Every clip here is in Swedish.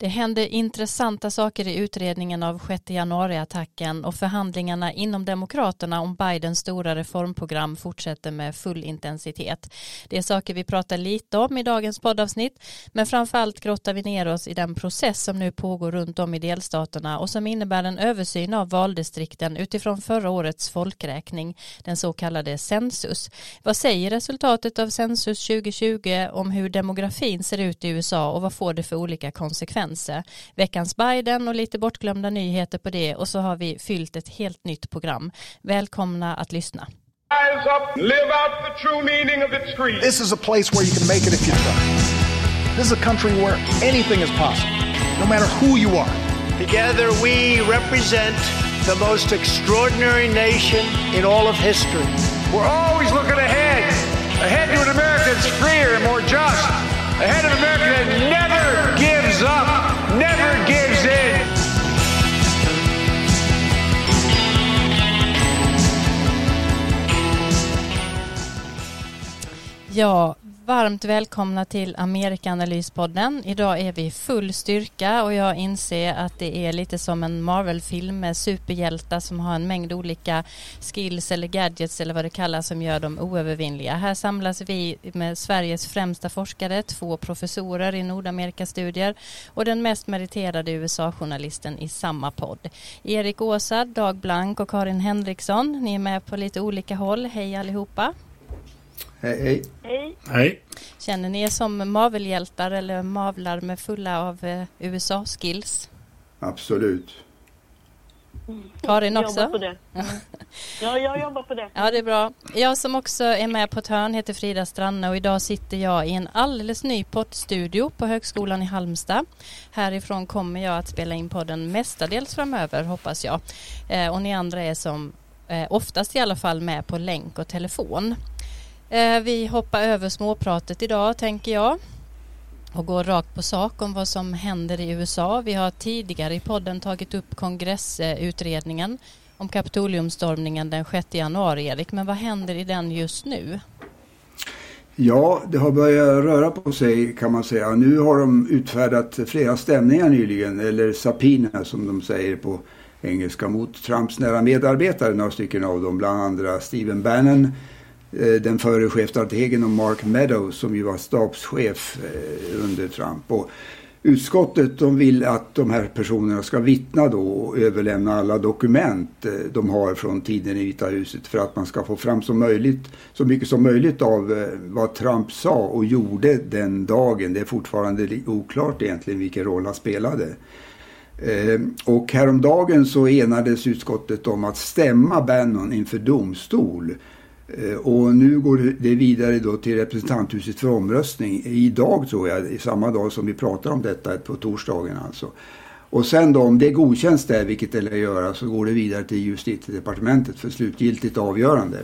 Det hände intressanta saker i utredningen av 6 januari-attacken och förhandlingarna inom Demokraterna om Bidens stora reformprogram fortsätter med full intensitet. Det är saker vi pratar lite om i dagens poddavsnitt, men framförallt grottar vi ner oss i den process som nu pågår runt om i delstaterna och som innebär en översyn av valdistrikten utifrån förra årets folkräkning, den så kallade census. Vad säger resultatet av census 2020 om hur demografin ser ut i USA och vad får det för olika konsekvenser? Veckans Biden och lite bortglömda nyheter på det och så har vi fyllt ett helt nytt program. Välkomna att lyssna. Rise up, live out the true meaning of its creed. This is a place where you can make it if you try. This is a country where anything is possible, no matter who you are. Together we represent the most extraordinary nation in all of history. We're always looking ahead, ahead to an America that's freer and more just, ahead of an America that never gives Ja, varmt välkomna till Amerikaanalyspodden. Idag är vi i full styrka och jag inser att det är lite som en Marvel-film med superhjältar som har en mängd olika skills eller gadgets eller vad det kallas som gör dem oövervinnliga. Här samlas vi med Sveriges främsta forskare, två professorer i Nordamerikastudier och den mest meriterade USA-journalisten i samma podd. Erik Åsa, Dag Blank och Karin Henriksson. Ni är med på lite olika håll. Hej allihopa! Hej, hej. Hej. Hej. Känner ni er som Marvel-hjältar eller mavlar med fulla av eh, USA-skills? Absolut. Karin Jobbar också? på det. Ja, jag jobbar på det. Ja, det är bra. Jag som också är med på ett hörn heter Frida Stranne och idag sitter jag i en alldeles ny poddstudio på Högskolan i Halmstad. Härifrån kommer jag att spela in podden mestadels framöver, hoppas jag. Eh, och ni andra är som eh, oftast i alla fall med på länk och telefon. Eh, vi hoppar över småpratet idag, tänker jag och går rakt på sak om vad som händer i USA. Vi har tidigare i podden tagit upp kongressutredningen om Kapitoliumstormningen den 6 januari, Erik. Men vad händer i den just nu? Ja, det har börjat röra på sig kan man säga. Nu har de utfärdat flera stämningar nyligen, eller sapina som de säger på engelska, mot Trumps nära medarbetare, några stycken av dem, bland andra Steven Bannon, Eh, den förre chefstrategen och Mark Meadows som ju var stabschef eh, under Trump. Och utskottet de vill att de här personerna ska vittna då och överlämna alla dokument eh, de har från tiden i Vita huset för att man ska få fram så, möjligt, så mycket som möjligt av vad Trump sa och gjorde den dagen. Det är fortfarande oklart egentligen vilken roll han spelade. Och häromdagen så enades utskottet om att stämma Bannon inför domstol. Eh, och nu går det vidare då till representanthuset för omröstning. Idag tror jag, samma dag som vi pratar om detta, på torsdagen alltså. Och sen då om det godkänns där, vilket det lär göra, så går det vidare till justitiedepartementet för slutgiltigt avgörande.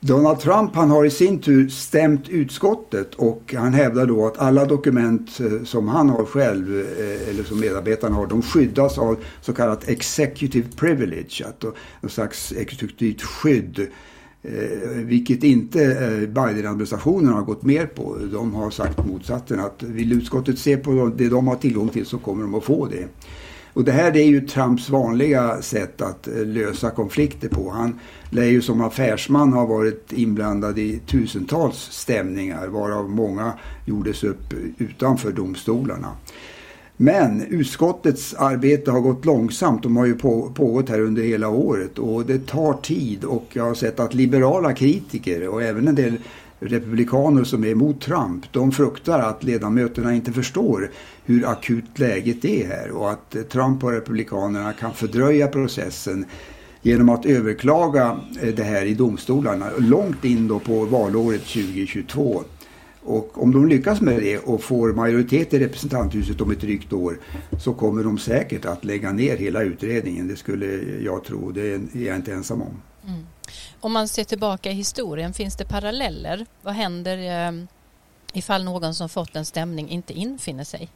Donald Trump han har i sin tur stämt utskottet och han hävdar då att alla dokument eh, som han har själv eh, eller som medarbetarna har de skyddas av så kallat executive privilege, att då, någon slags exekutivt skydd. Eh, vilket inte eh, Biden-administrationen har gått med på. De har sagt motsatsen att vill utskottet se på det de har tillgång till så kommer de att få det. Och det här det är ju Trumps vanliga sätt att eh, lösa konflikter på. Han lär ju som affärsman ha varit inblandad i tusentals stämningar varav många gjordes upp utanför domstolarna. Men utskottets arbete har gått långsamt. De har ju på, pågått här under hela året och det tar tid och jag har sett att liberala kritiker och även en del republikaner som är emot Trump, de fruktar att ledamöterna inte förstår hur akut läget är här och att Trump och republikanerna kan fördröja processen genom att överklaga eh, det här i domstolarna långt in då på valåret 2022. Och om de lyckas med det och får majoritet i representanthuset om ett drygt år så kommer de säkert att lägga ner hela utredningen. Det skulle jag tro. Det är jag inte ensam om. Om man ser tillbaka i historien, finns det paralleller? Vad händer eh, ifall någon som fått en stämning inte infinner sig?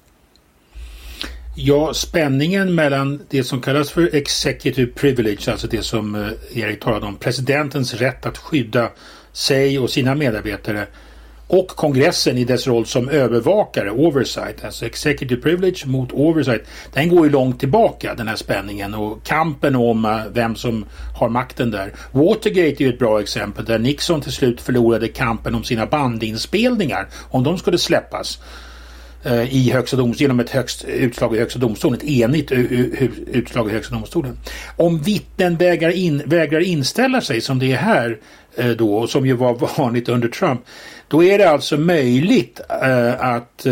Ja, spänningen mellan det som kallas för executive privilege, alltså det som eh, Erik talade om, presidentens rätt att skydda sig och sina medarbetare och kongressen i dess roll som övervakare, oversight, alltså executive privilege mot oversight, den går ju långt tillbaka den här spänningen och kampen om eh, vem som har makten där. Watergate är ju ett bra exempel där Nixon till slut förlorade kampen om sina bandinspelningar, om de skulle släppas Eh, i högsta domstolen genom ett högst utslag i högsta domstolen, ett enigt utslag i högsta domstolen. Om vittnen vägrar, in, vägrar inställa sig som det är här eh, då, och som ju var vanligt under Trump, då är det alltså möjligt eh, att,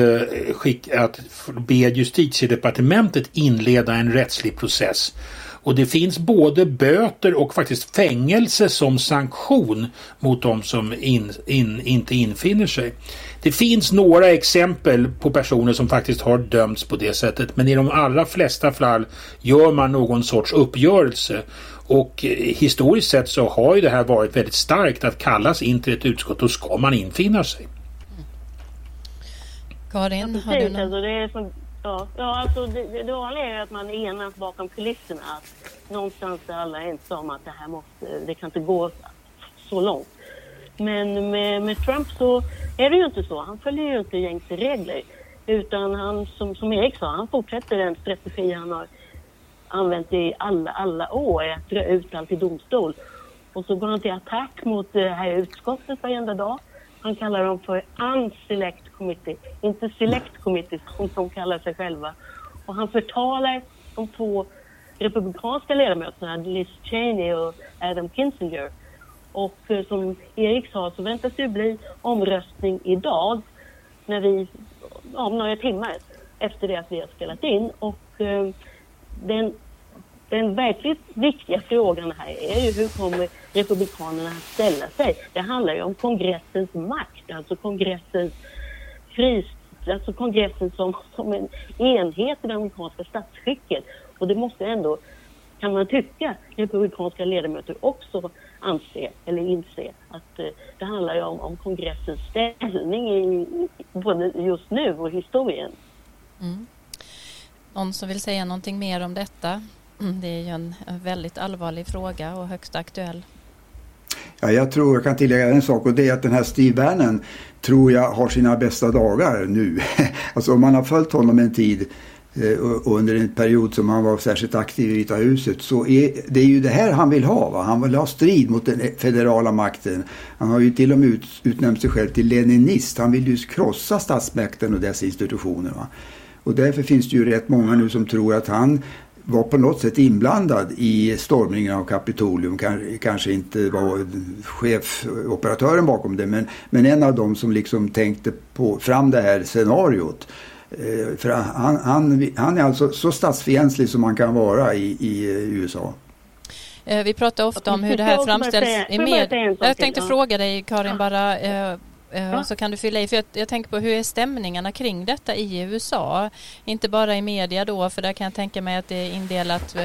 skicka, att be justitiedepartementet inleda en rättslig process. Och det finns både böter och faktiskt fängelse som sanktion mot de som in, in, inte infinner sig. Det finns några exempel på personer som faktiskt har dömts på det sättet men i de allra flesta fall gör man någon sorts uppgörelse. Och eh, historiskt sett så har ju det här varit väldigt starkt att kallas in till ett utskott. Då ska man infinna sig. Karin, ja, har du någon... alltså, det är som, ja, ja, alltså det, det vanliga är att man enas bakom kulisserna. Att någonstans är alla ense om att det här måste, det kan inte gå så långt. Men med, med Trump så är det ju inte så. Han följer ju inte gängse regler. Utan han, som, som Erik sa, han fortsätter den strategi han har använt i alla, alla år, att dra ut allt i domstol. Och så går han till attack mot det här utskottet varenda dag. Han kallar dem för unselect committee, inte select committee som de kallar sig själva. Och han förtalar de två republikanska ledamöterna, Liz Cheney och Adam Kinzinger. Och eh, som Erik sa så väntas det bli omröstning idag när vi, om några timmar efter det att vi har spelat in. Och eh, den, den verkligt viktiga frågan här är ju hur kommer Republikanerna att ställa sig? Det handlar ju om kongressens makt, alltså kongressens fri, alltså kongressen som, som en enhet i det amerikanska statsskicket. Och det måste ändå, kan man tycka, republikanska ledamöter också anse eller inse att eh, det handlar ju om, om kongressens ställning i, både just nu och historien. Mm. Någon som vill säga någonting mer om detta? Mm, det är ju en väldigt allvarlig fråga och högst aktuell. Ja, jag tror jag kan tillägga en sak och det är att den här Steve Bannon tror jag har sina bästa dagar nu. alltså om man har följt honom en tid Eh, och under en period som han var särskilt aktiv i Vita huset så är det är ju det här han vill ha. Va? Han vill ha strid mot den federala makten. Han har ju till och med ut, utnämnt sig själv till leninist. Han vill ju krossa statsmakten och dess institutioner. Va? Och därför finns det ju rätt många nu som tror att han var på något sätt inblandad i stormningen av Kapitolium. Kanske inte var chefoperatören bakom det men, men en av dem som liksom tänkte på, fram det här scenariot. Eh, för han, han, han är alltså så statsfientlig som man kan vara i, i USA. Eh, vi pratar ofta om hur det här framställs i media. Jag tänkte fråga dig Karin bara eh. Så kan du fylla i. För jag, jag, tänker på hur är stämningarna kring detta i USA? Inte bara i media då, för där kan jag tänka mig att det är indelat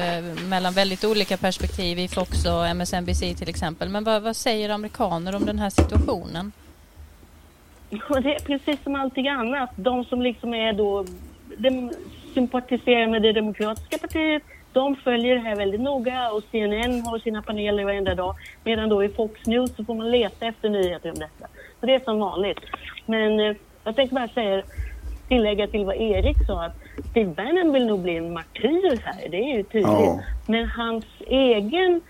mellan väldigt olika perspektiv i Fox och MSNBC till exempel. Men vad, vad säger amerikaner om den här situationen? Det är precis som allting annat. De som liksom är då de sympatiserar med det demokratiska partiet de följer det här väldigt noga och CNN har sina paneler varenda dag. Medan då i Fox News så får man leta efter nyheter om detta. Så det är som vanligt. Men eh, jag tänkte bara säga, tillägga till vad Erik sa att Steve Bannon vill nog bli en martyr här, det är ju tydligt. Ja. Men hans egen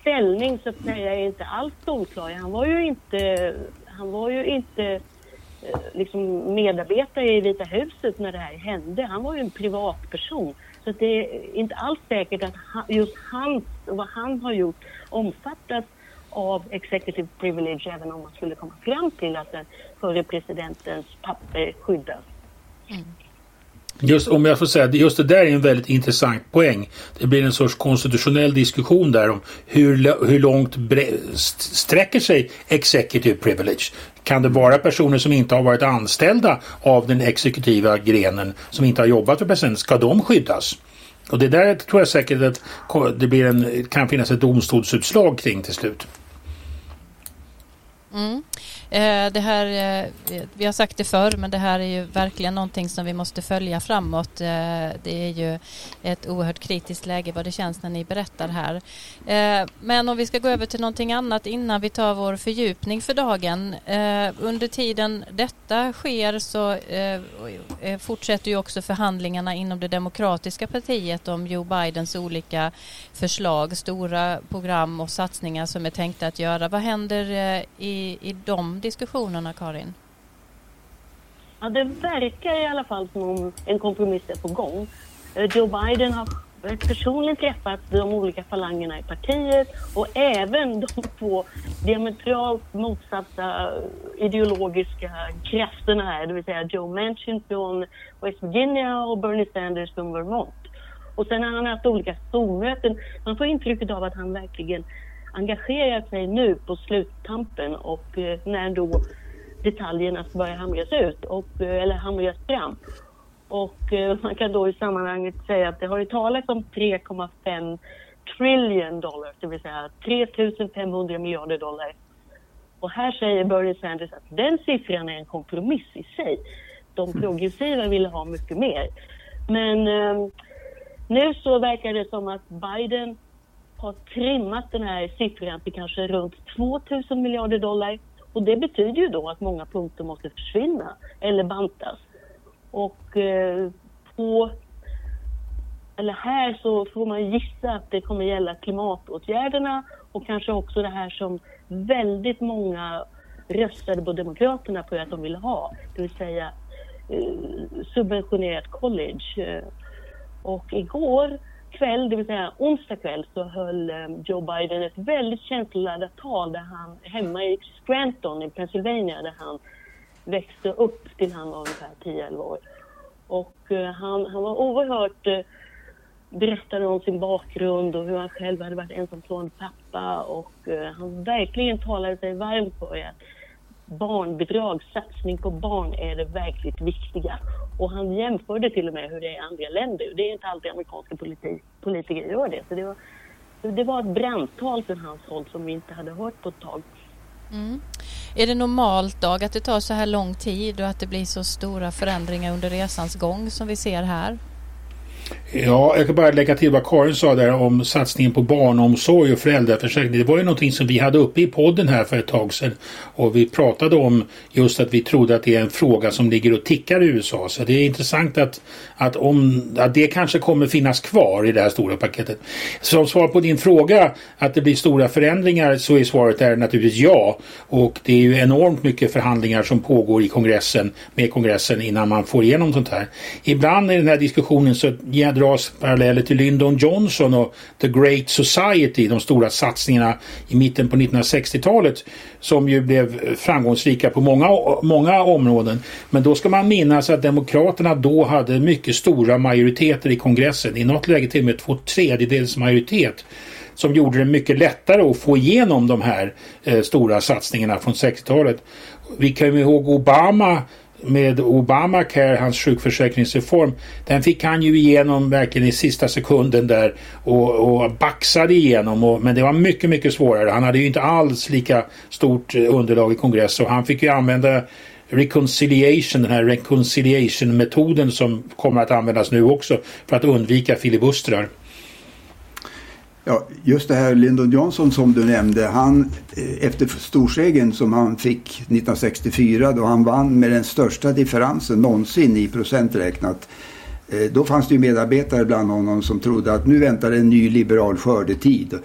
ställning så att säga är inte alls solklar. Han var ju inte, han var ju inte eh, liksom medarbetare i Vita huset när det här hände. Han var ju en privatperson. Så det är inte alls säkert att just hans, vad han har gjort omfattas av executive privilege även om man skulle komma fram till att den förre presidentens papper skyddas. Mm. Just om jag får säga, just det där är en väldigt intressant poäng. Det blir en sorts konstitutionell diskussion där om hur, hur långt sträcker sig executive privilege. Kan det vara personer som inte har varit anställda av den exekutiva grenen, som inte har jobbat för presidenten, ska de skyddas? Och det där tror jag säkert att det blir en, kan finnas ett domstolsutslag kring till slut. Mm. Eh, det här, eh, vi har sagt det förr, men det här är ju verkligen någonting som vi måste följa framåt. Eh, det är ju ett oerhört kritiskt läge vad det känns när ni berättar här. Men om vi ska gå över till någonting annat innan vi tar vår fördjupning för dagen. Under tiden detta sker så fortsätter ju också förhandlingarna inom det demokratiska partiet om Joe Bidens olika förslag, stora program och satsningar som är tänkta att göra. Vad händer i, i de diskussionerna, Karin? Ja, det verkar i alla fall som om en kompromiss är på gång. Eh, Joe Biden har personligen träffat de olika falangerna i partiet och även de två diametralt motsatta eh, ideologiska krafterna här, det vill säga Joe Manchin från West Virginia och Bernie Sanders från Vermont. Och sen har han haft olika stormöten. Man får intrycket av att han verkligen engagerar sig nu på sluttampen och eh, när då detaljerna ska börja hamras ut, och, eh, eller hamras fram. Och eh, man kan då i sammanhanget säga att det har ju talats om 3,5 trillion dollar, det vill säga 3500 miljarder dollar. Och här säger Bernie Sanders att den siffran är en kompromiss i sig. De progressiva ville ha mycket mer. Men eh, nu så verkar det som att Biden har trimmat den här siffran till kanske runt 2000 miljarder dollar. Och det betyder ju då att många punkter måste försvinna eller bantas. Och eh, på, eller här så får man gissa att det kommer gälla klimatåtgärderna och kanske också det här som väldigt många röstade på Demokraterna på att de ville ha, det vill säga eh, subventionerat college. Eh, och igår kväll, det vill säga onsdag kväll, så höll eh, Joe Biden ett väldigt känsloladdat tal där han hemma i Scranton i Pennsylvania där han växte upp till han var ungefär 10-11 år. Och eh, han, han var oerhört uh, berättade om sin bakgrund och hur han själv hade varit ensamstående pappa och uh, han verkligen talade sig varm för att barnbidrag, satsning på barn är det verkligt viktiga. Och han jämförde till och med hur det är i andra länder. Det är inte alltid amerikanska politi politiker gör det. Så det var, det var ett brandtal från hans håll som vi inte hade hört på ett tag. Mm. Är det normalt Dag att det tar så här lång tid och att det blir så stora förändringar under resans gång som vi ser här? Ja, jag kan bara lägga till vad Karin sa där om satsningen på barnomsorg och föräldraförsäkring. Det var ju någonting som vi hade uppe i podden här för ett tag sedan. Och vi pratade om just att vi trodde att det är en fråga som ligger och tickar i USA. Så det är intressant att, att, om, att det kanske kommer finnas kvar i det här stora paketet. Som svar på din fråga att det blir stora förändringar så är svaret där naturligtvis ja. Och det är ju enormt mycket förhandlingar som pågår i kongressen med kongressen innan man får igenom sånt här. Ibland i den här diskussionen så dras paralleller till Lyndon Johnson och The Great Society, de stora satsningarna i mitten på 1960-talet som ju blev framgångsrika på många, många områden. Men då ska man minnas att Demokraterna då hade mycket stora majoriteter i kongressen, i något läge till och med två tredjedels majoritet som gjorde det mycket lättare att få igenom de här eh, stora satsningarna från 60-talet. Vi kan ju ihåg Obama med Obamacare, hans sjukförsäkringsreform, den fick han ju igenom verkligen i sista sekunden där och, och baxade igenom. Och, men det var mycket, mycket svårare. Han hade ju inte alls lika stort eh, underlag i kongress och han fick ju använda reconciliation, den här reconciliation-metoden som kommer att användas nu också för att undvika filibustrar. Ja, just det här Lyndon Johnson som du nämnde, han eh, efter storsegern som han fick 1964 då han vann med den största differensen någonsin i procent räknat eh, då fanns det ju medarbetare bland honom som trodde att nu väntar en ny liberal skördetid.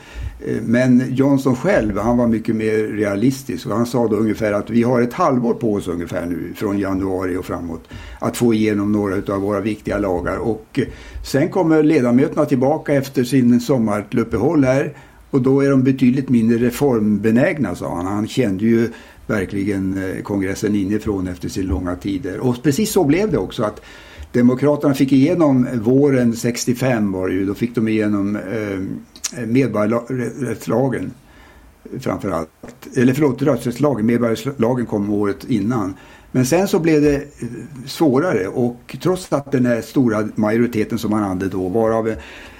Eh, men Johnson själv, han var mycket mer realistisk och han sa då ungefär att vi har ett halvår på oss ungefär nu från januari och framåt att få igenom några av våra viktiga lagar. Och eh, sen kommer ledamöterna tillbaka efter sin sommaruppehåll här och då är de betydligt mindre reformbenägna sa han. Han kände ju verkligen eh, kongressen inifrån efter sin långa tider. Och precis så blev det också. att Demokraterna fick igenom våren 65 var det ju, då fick de igenom eh, Eh, medborgarrättslagen framförallt. Eller förlåt, rösträttslagen, medborgarrättslagen kom året innan. Men sen så blev det eh, svårare och trots att den här stora majoriteten som man hade då var av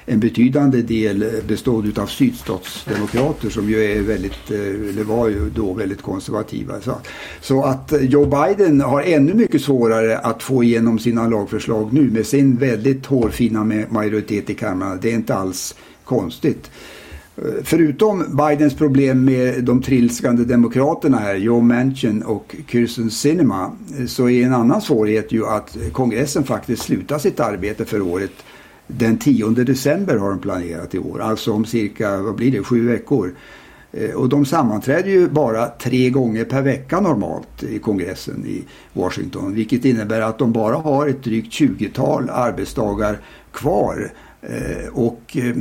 en betydande del bestod av sydstatsdemokrater som ju är väldigt, eh, eller var ju då väldigt konservativa. Så, så att Joe Biden har ännu mycket svårare att få igenom sina lagförslag nu med sin väldigt hårfina majoritet i kammaren. Det är inte alls konstigt. Förutom Bidens problem med de trilskande demokraterna här, Joe Manchin och Kirsten Sinema, så är en annan svårighet ju att kongressen faktiskt slutar sitt arbete för året den 10 december har de planerat i år, alltså om cirka, vad blir det, sju veckor. Eh, och de sammanträder ju bara tre gånger per vecka normalt i kongressen i Washington. Vilket innebär att de bara har ett drygt 20-tal arbetsdagar kvar. Eh, och eh,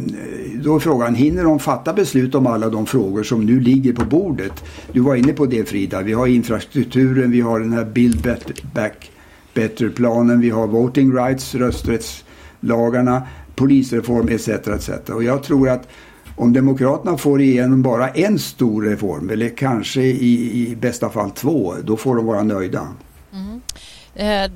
då är frågan, hinner de fatta beslut om alla de frågor som nu ligger på bordet? Du var inne på det Frida, vi har infrastrukturen, vi har den här Build Back Better-planen, vi har voting rights, rösträttslagarna, polisreform etc. etc. Och jag tror att om Demokraterna får igenom bara en stor reform eller kanske i, i bästa fall två, då får de vara nöjda. Mm. Eh,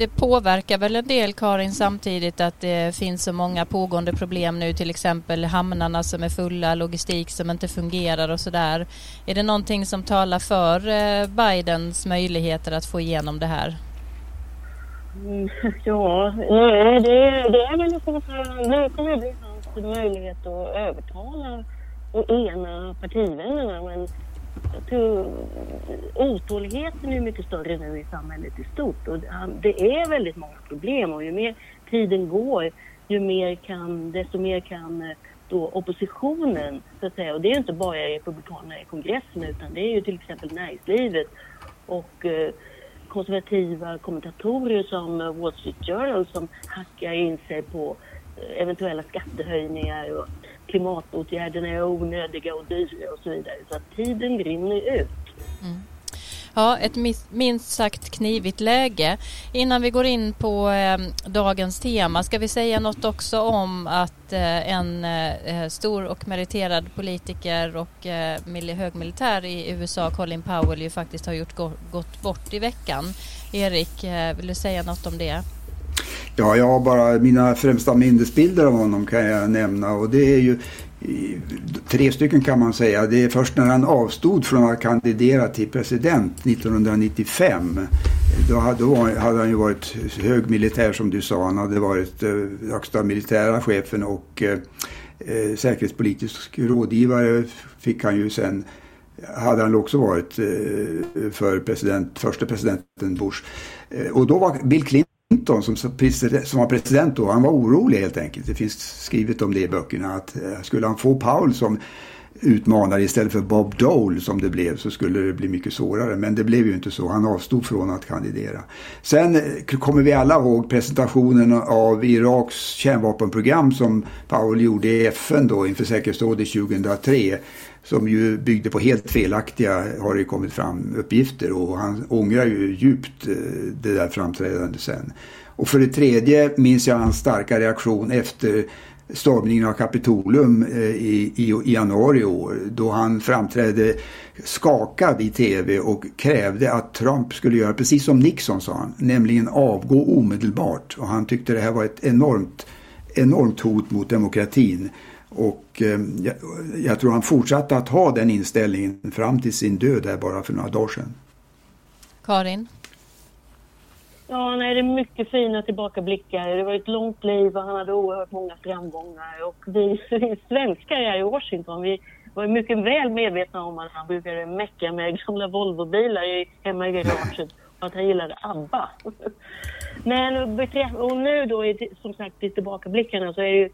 det påverkar väl en del Karin samtidigt att det finns så många pågående problem nu till exempel hamnarna som är fulla, logistik som inte fungerar och sådär. Är det någonting som talar för eh, Bidens möjligheter att få igenom det här? Mm, ja, nej, det, det är väl liksom så att nu kommer det bli hans möjlighet att övertala och ena partivännerna. Men Alltså, otåligheten är mycket större nu i samhället i stort. Och det är väldigt många problem och ju mer tiden går, ju mer kan, desto mer kan eh, då oppositionen, så att säga, och det är inte bara republikanerna i kongressen utan det är ju till exempel näringslivet och eh, konservativa kommentatorer som eh, Wall Street Journal som hackar in sig på eh, eventuella skattehöjningar och klimatåtgärderna är onödiga och dyra och så vidare. Så att tiden rinner ut. Mm. Ja, ett minst sagt knivigt läge. Innan vi går in på eh, dagens tema ska vi säga något också om att eh, en eh, stor och meriterad politiker och eh, högmilitär i USA, Colin Powell, ju faktiskt har gjort go gått bort i veckan. Erik, eh, vill du säga något om det? Ja, jag har bara mina främsta minnesbilder av honom kan jag nämna och det är ju tre stycken kan man säga. Det är först när han avstod från att kandidera till president 1995. Då hade, då hade han ju varit hög militär som du sa. Han hade varit eh, högsta militära chefen och eh, eh säkerhetspolitisk rådgivare fick han ju sen hade han också varit eh, för president, första presidenten Bush. Eh, och då var Bill Clinton Clinton som, som var president då, han var orolig helt enkelt. Det finns skrivet om det i böckerna att eh, skulle han få Paul som utmanare istället för Bob Dole som det blev så skulle det bli mycket svårare. Men det blev ju inte så. Han avstod från att kandidera. Sen eh, kommer vi alla ihåg presentationen av Iraks kärnvapenprogram som Powell gjorde i FN då inför säkerhetsrådet 2003 som ju byggde på helt felaktiga, har det kommit fram, uppgifter och han ångrar ju djupt eh, det där framträdandet sen. Och för det tredje minns jag hans starka reaktion efter stormningen av Kapitolium eh, i, i, i januari i år då han framträdde skakad i tv och krävde att Trump skulle göra precis som Nixon sa han, nämligen avgå omedelbart. Och han tyckte det här var ett enormt, enormt hot mot demokratin. Och eh, jag, jag, tror han fortsatte att ha den inställningen fram till sin död här bara för några dagar sedan. Karin? Ja, nej, det är mycket fina tillbakablickar. Det var ett långt liv och han hade oerhört många framgångar. Och vi, vi svenskar här i Washington, vi var mycket väl medvetna om att han brukade mecka med gamla Volvobilar hemma i garaget och att han gillade ABBA. Men och nu då, som sagt, i tillbakablickarna så är ju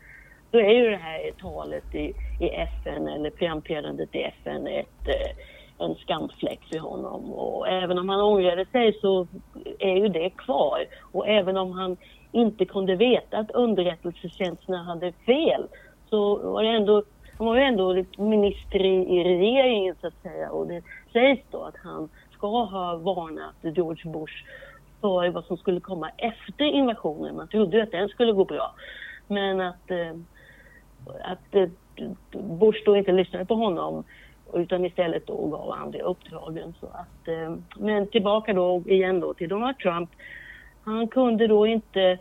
då är ju det här talet i, i FN eller framträdandet i FN ett, eh, en skamfläck för honom. Och även om han ångrade sig så är ju det kvar. Och även om han inte kunde veta att underrättelsetjänsterna hade fel så var det ändå han var ju ändå minister i, i regeringen så att säga och det sägs då att han ska ha varnat George Bush för vad som skulle komma efter invasionen. Man trodde ju att den skulle gå bra. Men att eh, att eh, Bush då inte lyssnade på honom utan istället då gav andra uppdragen. Så att, eh, men tillbaka då igen då till Donald Trump. Han kunde då inte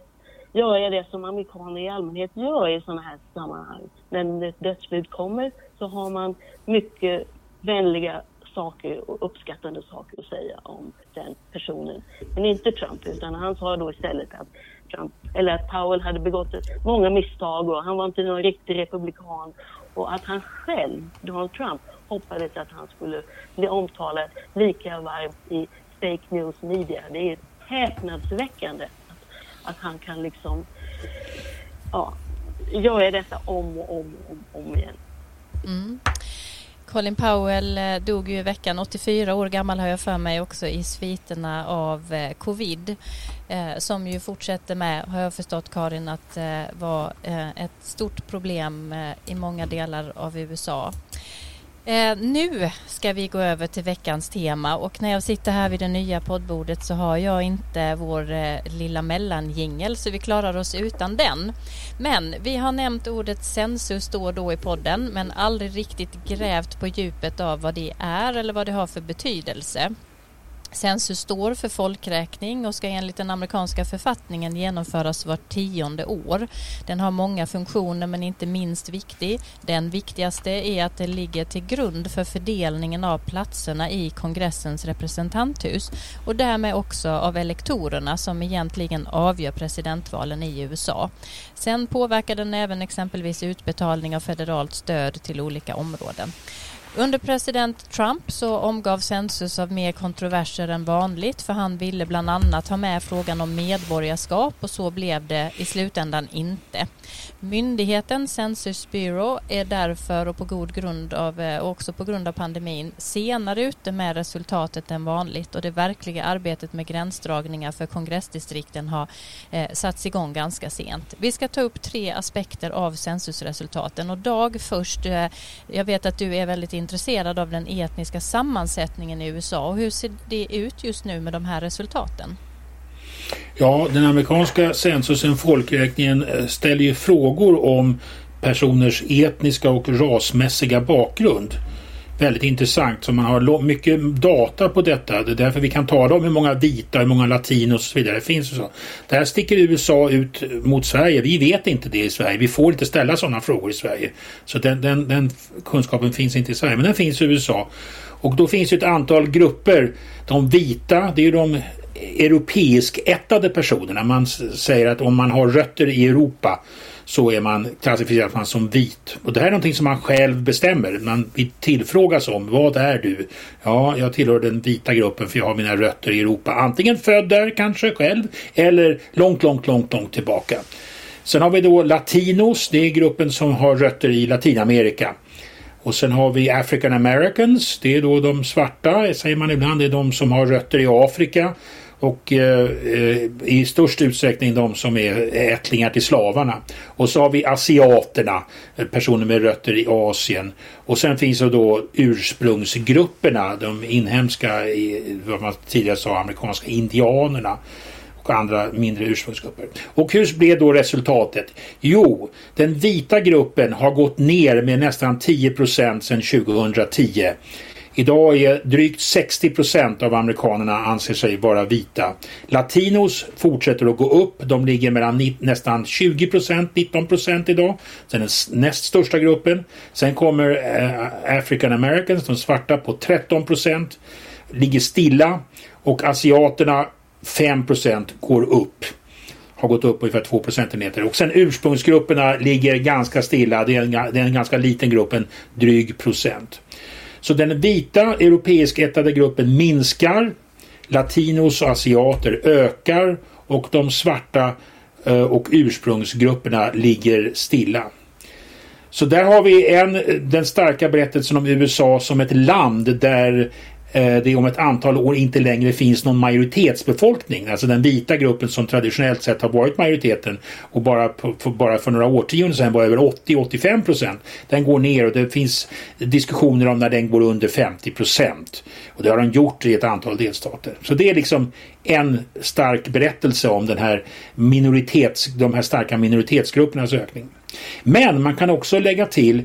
göra det som amerikaner i allmänhet gör i sådana här sammanhang. När ett dödsbud kommer så har man mycket vänliga saker och uppskattande saker att säga om den personen. Men inte Trump, utan han sa då istället att Trump, eller att Powell hade begått många misstag och han var inte någon riktig republikan och att han själv, Donald Trump, hoppades att han skulle bli omtalad lika varmt i fake news media. Det är häpnadsväckande att, att han kan liksom ja, göra detta om och om och om, om igen. Mm. Colin Powell eh, dog ju i veckan, 84 år gammal har jag för mig också i sviterna av eh, covid eh, som ju fortsätter med, har jag förstått Karin, att eh, vara eh, ett stort problem eh, i många delar av USA. Eh, nu ska vi gå över till veckans tema och när jag sitter här vid det nya poddbordet så har jag inte vår eh, lilla mellanjingel så vi klarar oss utan den. Men vi har nämnt ordet census då och då i podden men aldrig riktigt grävt på djupet av vad det är eller vad det har för betydelse. Census står för folkräkning och ska enligt den amerikanska författningen genomföras vart tionde år. Den har många funktioner men inte minst viktig. Den viktigaste är att det ligger till grund för fördelningen av platserna i kongressens representanthus och därmed också av elektorerna som egentligen avgör presidentvalen i USA. Sen påverkar den även exempelvis utbetalning av federalt stöd till olika områden. Under president Trump så omgav census av mer kontroverser än vanligt för han ville bland annat ha med frågan om medborgarskap och så blev det i slutändan inte. Myndigheten Census Bureau är därför och på god grund av, och också på grund av pandemin senare ute med resultatet än vanligt och det verkliga arbetet med gränsdragningar för kongressdistrikten har eh, satts igång ganska sent. Vi ska ta upp tre aspekter av censusresultaten och Dag först. Eh, jag vet att du är väldigt intresserad av den etniska sammansättningen i USA och hur ser det ut just nu med de här resultaten? Ja, den amerikanska censusen, folkräkningen, eh, ställer ju frågor om personers etniska och rasmässiga bakgrund. Väldigt intressant, så man har mycket data på detta. Det är därför vi kan tala om hur många vita, hur många latinos och så vidare det finns. Och så. Där sticker USA ut mot Sverige. Vi vet inte det i Sverige. Vi får inte ställa sådana frågor i Sverige. Så den, den, den kunskapen finns inte i Sverige, men den finns i USA. Och då finns det ett antal grupper. De vita, det är ju de europeisk-ättade personerna. Man säger att om man har rötter i Europa så är man klassificerad man som vit. Och det här är någonting som man själv bestämmer. Man tillfrågas om vad är du? Ja, jag tillhör den vita gruppen för jag har mina rötter i Europa. Antingen född där kanske själv eller långt, långt, långt, långt tillbaka. Sen har vi då latinos. Det är gruppen som har rötter i Latinamerika. Och sen har vi African Americans. Det är då de svarta, säger man ibland. Det är de som har rötter i Afrika och eh, eh, i störst utsträckning de som är ättlingar till slavarna. Och så har vi asiaterna, eh, personer med rötter i Asien. Och sen finns det då ursprungsgrupperna, de inhemska, vad man tidigare sa, amerikanska indianerna och andra mindre ursprungsgrupper. Och hur blev då resultatet? Jo, den vita gruppen har gått ner med nästan 10 sedan 2010. Idag är drygt 60 procent av amerikanerna anser sig vara vita. Latinos fortsätter att gå upp. De ligger mellan nästan 20 procent, 19 procent idag. Sen den näst största gruppen. Sen kommer eh, African Americans, de svarta, på 13 procent. Ligger stilla. Och asiaterna 5 procent går upp har gått upp ungefär 2 procentenheter. Och sen ursprungsgrupperna ligger ganska stilla. Det är en, det är en ganska liten grupp, en dryg procent. Så den vita europeisk-ättade gruppen minskar, latinos och asiater ökar och de svarta eh, och ursprungsgrupperna ligger stilla. Så där har vi en, den starka berättelsen om USA som ett land där Eh, det om ett antal år inte längre finns någon majoritetsbefolkning. Alltså den vita gruppen som traditionellt sett har varit majoriteten och bara, på, bara för några årtionden sedan var över 80-85 procent. Den går ner och det finns diskussioner om när den går under 50 procent. Och det har den gjort i ett antal delstater. Så det är liksom en stark berättelse om den här minoritets, de här starka minoritetsgruppernas ökning. Men man kan också lägga till,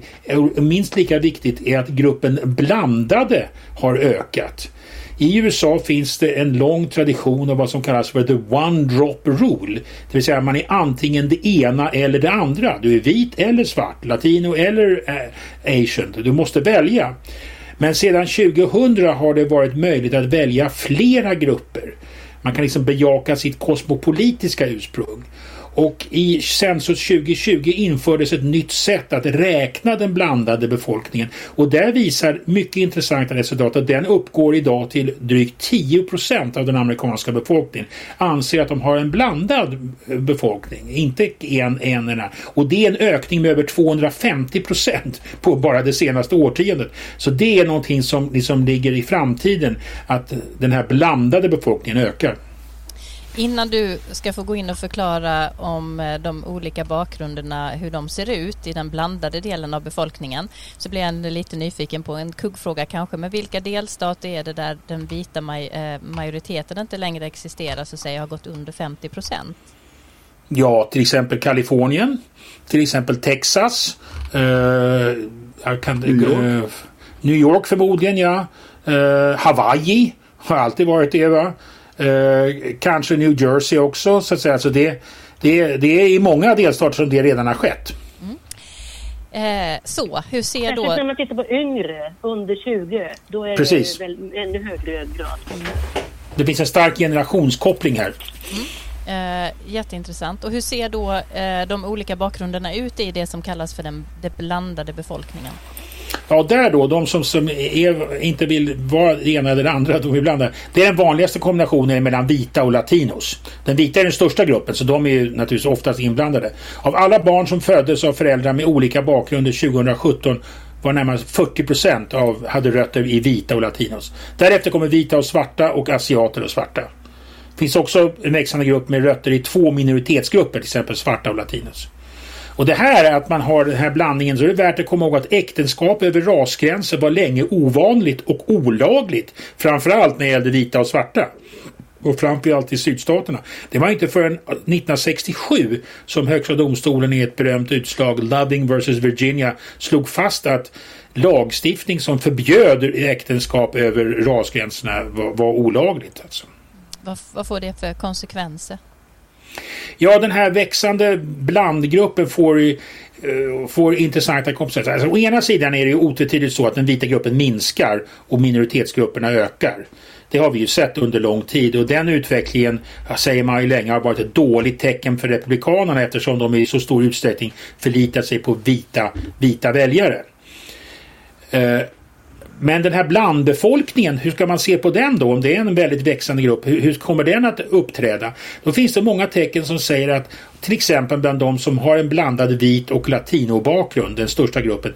minst lika viktigt är att gruppen blandade har ökat. I USA finns det en lång tradition av vad som kallas för the one drop rule. Det vill säga man är antingen det ena eller det andra. Du är vit eller svart, latino eller äh, asian. Du måste välja. Men sedan 2000 har det varit möjligt att välja flera grupper. Man kan liksom bejaka sitt kosmopolitiska ursprung. Och i Census 2020 infördes ett nytt sätt att räkna den blandade befolkningen. Och där visar mycket intressanta resultat att den uppgår idag till drygt 10 procent av den amerikanska befolkningen. Anser att de har en blandad befolkning, inte en, enerna. Och det är en ökning med över 250 procent på bara det senaste årtiondet. Så det är någonting som liksom ligger i framtiden, att den här blandade befolkningen ökar. Innan du ska få gå in och förklara om eh, de olika bakgrunderna, hur de ser ut i den blandade delen av befolkningen, så blir jag lite nyfiken på en kuggfråga kanske. Men vilka delstater är det där den vita eh, majoriteten inte längre existerar, så att säga, har gått under 50 procent? Ja, till exempel Kalifornien, till exempel Texas, eh, kan, New, York. Eh, New York förmodligen, ja. Eh, Hawaii har alltid varit det, va? Eh, kanske New Jersey också så att säga. Så det, det, det är i många delstater som det redan har skett. Mm. Eh, så, hur ser Särskilt då... när man tittar på yngre, under 20, då är Precis. det väl ännu högre grad. Mm. Det finns en stark generationskoppling här. Mm. Eh, jätteintressant. Och hur ser då eh, de olika bakgrunderna ut i det som kallas för den, den blandade befolkningen? Ja, där då, de som, som är, inte vill vara det ena eller det andra, de vill blanda. Det är den vanligaste kombinationen mellan vita och latinos. Den vita är den största gruppen, så de är ju naturligtvis oftast inblandade. Av alla barn som föddes av föräldrar med olika bakgrunder 2017 var närmare 40 procent av, hade rötter i vita och latinos. Därefter kommer vita och svarta och asiater och svarta. Det finns också en växande grupp med rötter i två minoritetsgrupper, till exempel svarta och latinos. Och det här att man har den här blandningen så är det värt att komma ihåg att äktenskap över rasgränser var länge ovanligt och olagligt. Framförallt när det gällde vita och svarta. Och framförallt i sydstaterna. Det var inte förrän 1967 som Högsta domstolen i ett berömt utslag Loving vs Virginia slog fast att lagstiftning som förbjöd äktenskap över rasgränserna var, var olagligt. Alltså. Vad, vad får det för konsekvenser? Ja, den här växande blandgruppen får ju eh, får intressanta konsekvenser. Alltså, å ena sidan är det ju otvetydigt så att den vita gruppen minskar och minoritetsgrupperna ökar. Det har vi ju sett under lång tid och den utvecklingen säger man ju länge har varit ett dåligt tecken för Republikanerna eftersom de i så stor utsträckning förlitar sig på vita, vita väljare. Eh, men den här blandbefolkningen, hur ska man se på den då? Om det är en väldigt växande grupp, hur, hur, kommer den att uppträda? Då finns det många tecken som säger att till exempel bland de som har en blandad vit och latinobakgrund, den största gruppen,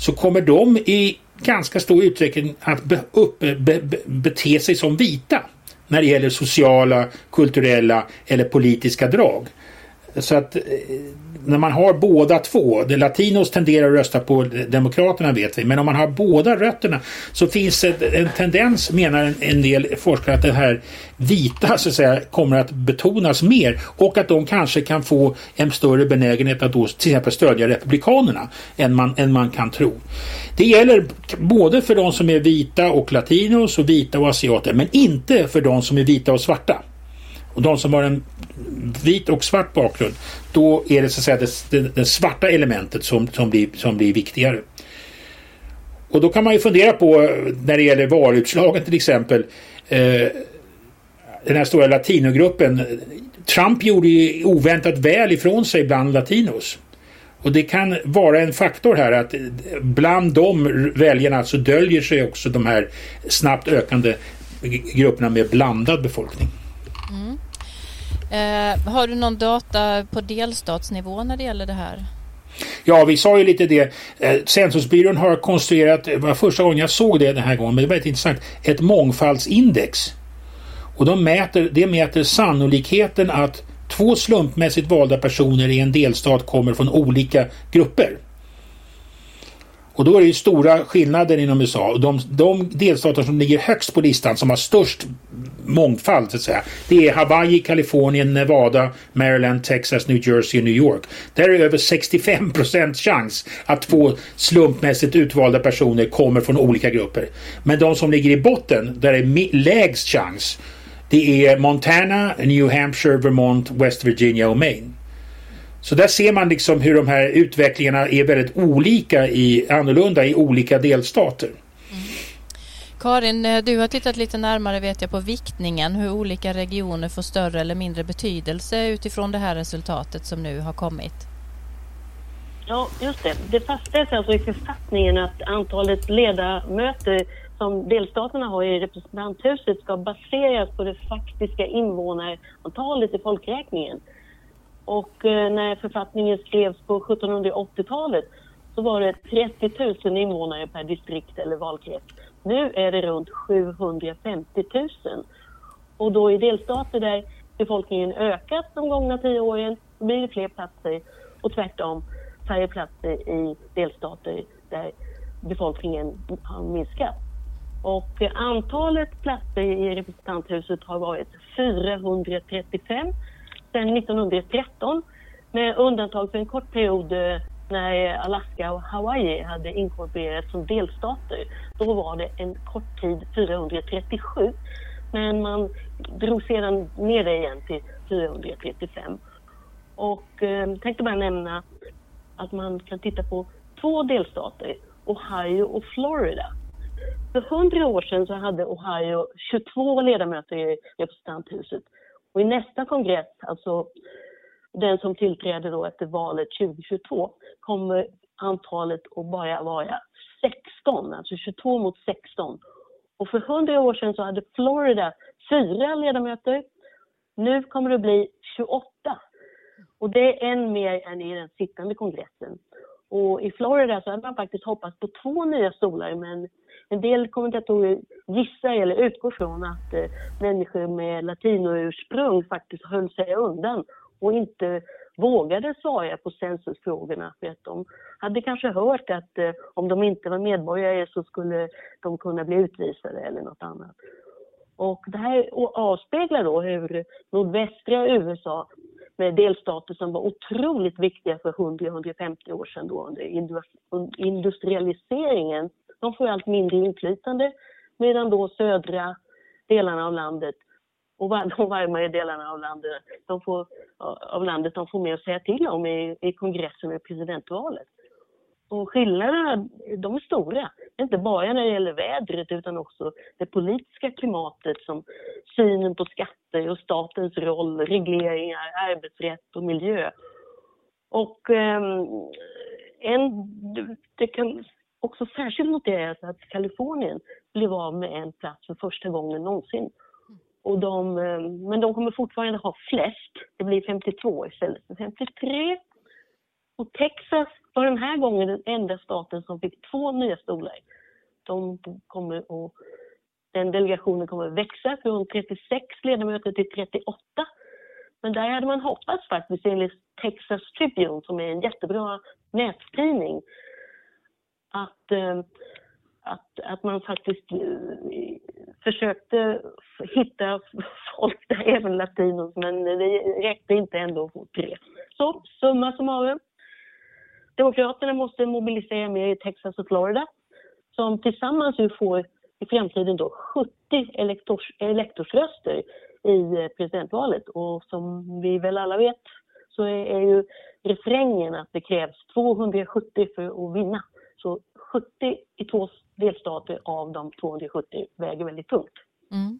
så kommer de i ganska stor utsträckning att be, upp, be, be, bete sig som vita när det gäller sociala, kulturella eller politiska drag. Så att eh, när man har båda två, det latinos tenderar att rösta på Demokraterna vet vi, men om man har båda rötterna så finns det en tendens, menar en del forskare, att det här vita så att säga kommer att betonas mer och att de kanske kan få en större benägenhet att då till exempel stödja Republikanerna än man, än man kan tro. Det gäller både för de som är vita och latinos och vita och asiater men inte för de som är vita och svarta. Och de som har en vit och svart bakgrund, då är det så att säga det, det, det svarta elementet som, som, blir, som blir viktigare. Och då kan man ju fundera på eh, när det gäller valutslagen till exempel. Eh, den här stora latinogruppen. Trump gjorde ju oväntat väl ifrån sig bland latinos. Och det kan vara en faktor här att bland de väljarna så döljer sig också de här snabbt ökande grupperna med blandad befolkning. Mm. Eh, har du någon data på delstatsnivå när det gäller det här? Ja, vi sa ju lite det. Eh, Censusbyrån har konstruerat, det var första gången jag såg det den här gången, men det var väldigt intressant, ett mångfaldsindex. Och de mäter, det mäter sannolikheten att två slumpmässigt valda personer i en delstat kommer från olika grupper. Och då är det ju stora skillnader inom USA. De, de delstater som ligger högst på listan som har störst mångfald så att säga. Det är Hawaii, Kalifornien, Nevada, Maryland, Texas, New Jersey och New York. Där är det över 65 procent chans att två slumpmässigt utvalda personer kommer från olika grupper. Men de som ligger i botten, där är lägst chans, det är Montana, New Hampshire, Vermont, West Virginia och Maine. Så där ser man liksom hur de här utvecklingarna är väldigt olika i, annorlunda i olika delstater. Mm. Karin, eh, du har tittat lite närmare vet jag på viktningen, hur olika regioner får större eller mindre betydelse utifrån det här resultatet som nu har kommit. Ja, just det. Det fastställs alltså i författningen att antalet ledamöter som delstaterna har i representanthuset ska baseras på det faktiska invånarantalet i folkräkningen. Och eh, när författningen skrevs på 1780-talet så var det 30 000 invånare per distrikt eller valkrets. Nu är det runt 750 000. Och då i delstater där befolkningen ökat de gångna tio åren så blir det fler platser och tvärtom färre platser i delstater där befolkningen har minskat. Och antalet platser i representanthuset har varit 435 sedan 1913 med undantag för en kort period eh, när Alaska och Hawaii hade inkorporerats som delstater. Då var det en kort tid 437 men man drog sedan ner det igen till 435. Och eh, tänkte bara nämna att man kan titta på två delstater, Ohio och Florida. För hundra år sedan så hade Ohio 22 ledamöter i representanthuset och i nästa kongress, alltså den som tillträder då efter valet 2022, kommer antalet att bara vara 16, alltså 22 mot 16. Och för 100 år sedan så hade Florida fyra ledamöter. Nu kommer det bli 28. Och det är en mer än i den sittande kongressen. Och i Florida så hade man faktiskt hoppats på två nya stolar men en del kommentatorer gissar eller utgår från att eh, människor med latinoursprung faktiskt höll sig undan och inte vågade svara på censusfrågorna för att de hade kanske hört att eh, om de inte var medborgare så skulle de kunna bli utvisade eller något annat. Och det här avspeglar då hur nordvästra USA med delstater som var otroligt viktiga för 100-150 år sedan då under industrialiseringen de får allt mindre inflytande medan då södra delarna av landet och de varmare delarna av landet, de får, av landet de får mer att säga till om i, i kongressen och presidentvalet. Och skillnaderna, de är stora. Inte bara när det gäller vädret utan också det politiska klimatet som synen på skatter och statens roll, regleringar, arbetsrätt och miljö. Och eh, en, det kan också särskilt noterat att Kalifornien blev av med en plats för första gången någonsin. Och de, eh, men de kommer fortfarande ha flest. Det blir 52 istället för 53. Och Texas var den här gången den enda staten som fick två nya stolar. De kommer att, den delegationen kommer att växa från 36 ledamöter till 38. Men där hade man hoppats faktiskt enligt Texas Tribune som är en jättebra nättidning att, eh, att, att man faktiskt eh, försökte hitta folk där, även latinos, men det räckte inte ändå att tre. Så summa summarum. Demokraterna måste mobilisera mer i Texas och Florida som tillsammans ju får i framtiden då 70 elektors, elektorsröster i eh, presidentvalet och som vi väl alla vet så är, är ju refrängen att det krävs 270 för att vinna. Så 70 i två delstater av de 270 väger väldigt tungt. Mm.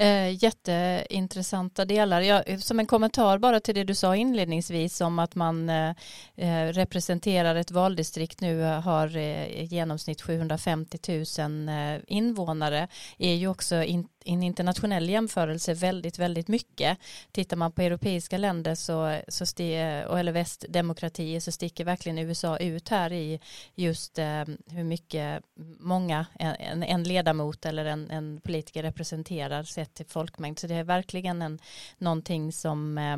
Eh, jätteintressanta delar. Jag, som en kommentar bara till det du sa inledningsvis om att man eh, eh representerar ett valdistrikt nu eh, har eh, i genomsnitt 750 000 eh, invånare är ju också in, i en internationell jämförelse väldigt, väldigt mycket. Tittar man på europeiska länder så, så sti, eh, eller västdemokratier så sticker verkligen USA ut här i just eh, hur mycket många en, en ledamot eller en, en politiker representerar sett till folkmängd. Så det är verkligen en, någonting som eh,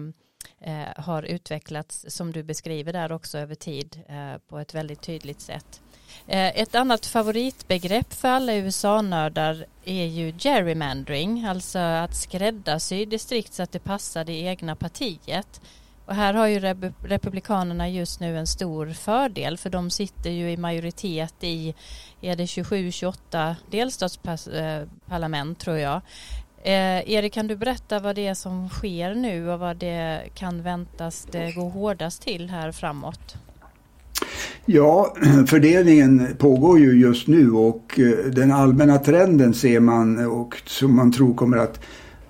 eh, har utvecklats som du beskriver där också över tid eh, på ett väldigt tydligt sätt. Eh, ett annat favoritbegrepp för alla USA-nördar är ju gerrymandering, alltså att skräddarsy distrikt så att det passar det egna partiet. Och här har ju Republikanerna just nu en stor fördel för de sitter ju i majoritet i, är det 27-28 delstatsparlament eh, tror jag. Eh, Erik, kan du berätta vad det är som sker nu och vad det kan väntas det gå hårdast till här framåt? Ja, fördelningen pågår ju just nu och eh, den allmänna trenden ser man och som man tror kommer att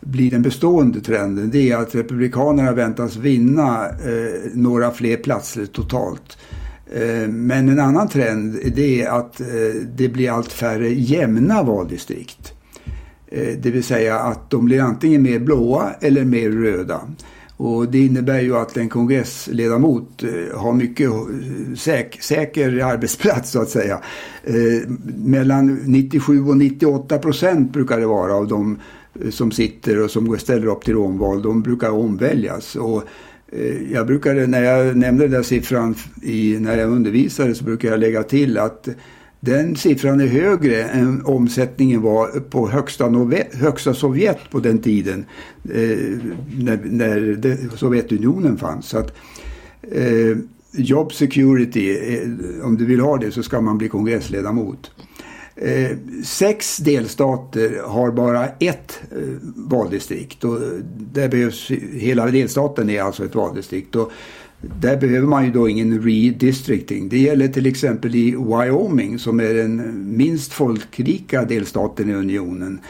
bli den bestående trenden det är att Republikanerna väntas vinna eh, några fler platser totalt. Eh, men en annan trend det är att eh, det blir allt färre jämna valdistrikt. Eh, det vill säga att de blir antingen mer blåa eller mer röda. Och det innebär ju att en kongressledamot eh, har mycket eh, säk säker arbetsplats så att säga. Eh, mellan 97 och 98 procent brukar det vara av de eh, som sitter och som ställer upp till omval. De brukar omväljas. Och jag brukade, när jag nämnde den där siffran i, när jag undervisade så brukar jag lägga till att den siffran är högre än omsättningen var på högsta, högsta Sovjet på den tiden. Eh, när, när det, Sovjetunionen fanns. Så att, eh, job security, eh, om du vill ha det så ska man bli kongressledamot. Eh, sex delstater har bara ett eh, valdistrikt och där behövs, hela delstaten är alltså ett valdistrikt. Och där behöver man ju då ingen redistricting. Det gäller till exempel i Wyoming som är den minst folkrika delstaten i unionen.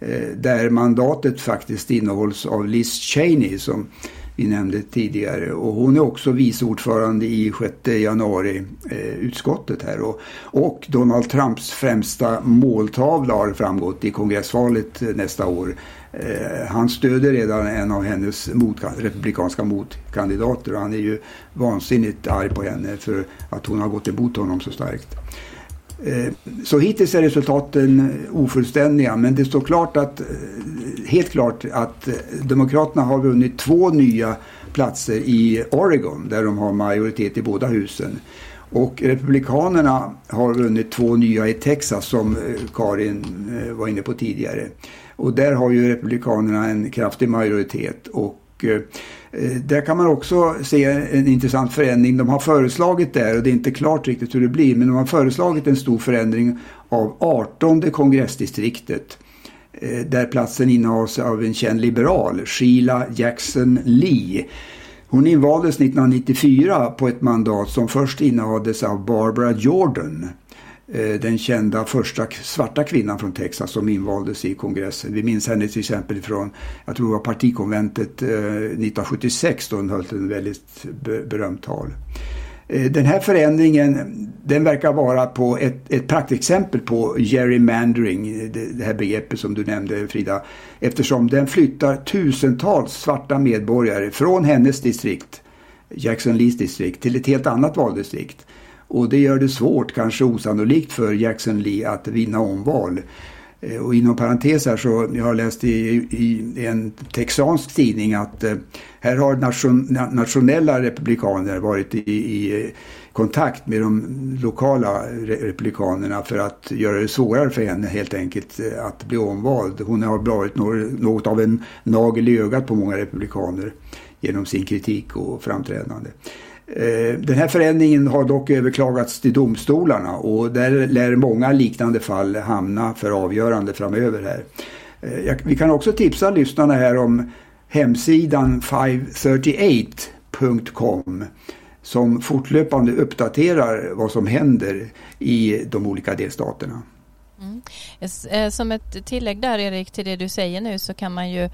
Eh, där mandatet faktiskt innehålls av Liz Cheney som vi nämnde tidigare. Och hon är också vice ordförande i 6 januari eh, utskottet här. Och, och Donald Trumps främsta måltavla har framgått i kongressvalet eh, nästa år. Eh, han stöder redan en av hennes mot, republikanska motkandidater och han är ju vansinnigt arg på henne för att hon har gått emot honom så starkt. Eh, så hittills är resultaten ofullständiga men det står klart att, eh, helt klart att Demokraterna har vunnit två nya platser i Oregon där de har majoritet i båda husen. Och Republikanerna har vunnit två nya i Texas som Karin var inne på tidigare. Och där har ju Republikanerna en kraftig majoritet. Och eh, där kan man också se en intressant förändring. De har föreslagit där, och det är inte klart riktigt hur det blir, men de har föreslagit en stor förändring av 18 kongressdistriktet. Eh, där platsen innehas av en känd liberal, Sheila Jackson Lee. Hon invaldes 1994 på ett mandat som först innehades av Barbara Jordan. Eh, den kända första svarta kvinnan från Texas som invaldes i kongressen. Vi minns henne till exempel från, jag tror det var partikonventet eh, 1976 då hon höll en väldigt berömt tal. Eh, den här förändringen den verkar vara på ett, ett praktexempel på gerrymandering, det, det här begreppet som du nämnde Frida, eftersom den flyttar tusentals svarta medborgare från hennes distrikt, Jackson Lees distrikt, till ett helt annat valdistrikt. Och det gör det svårt, kanske osannolikt för Jackson Lee att vinna omval. Eh, och inom parentes här så jag har läst i, i en texansk tidning att eh, här har nation, nationella republikaner varit i, i, eh, kontakt med de lokala republikanerna för att göra det svårare för henne helt enkelt att bli omvald. Hon har varit något av en nagel i ögat på många republikaner genom sin kritik och framträdande. Eh, den här förändringen har dock överklagats till domstolarna och där lär många liknande fall hamna för avgörande framöver här. Eh, vi kan också tipsa lyssnarna här om hemsidan 538.com som fortlöpande uppdaterar vad som händer i de olika delstaterna. Mm. Eh, som ett tillägg där Erik till det du säger nu så kan man ju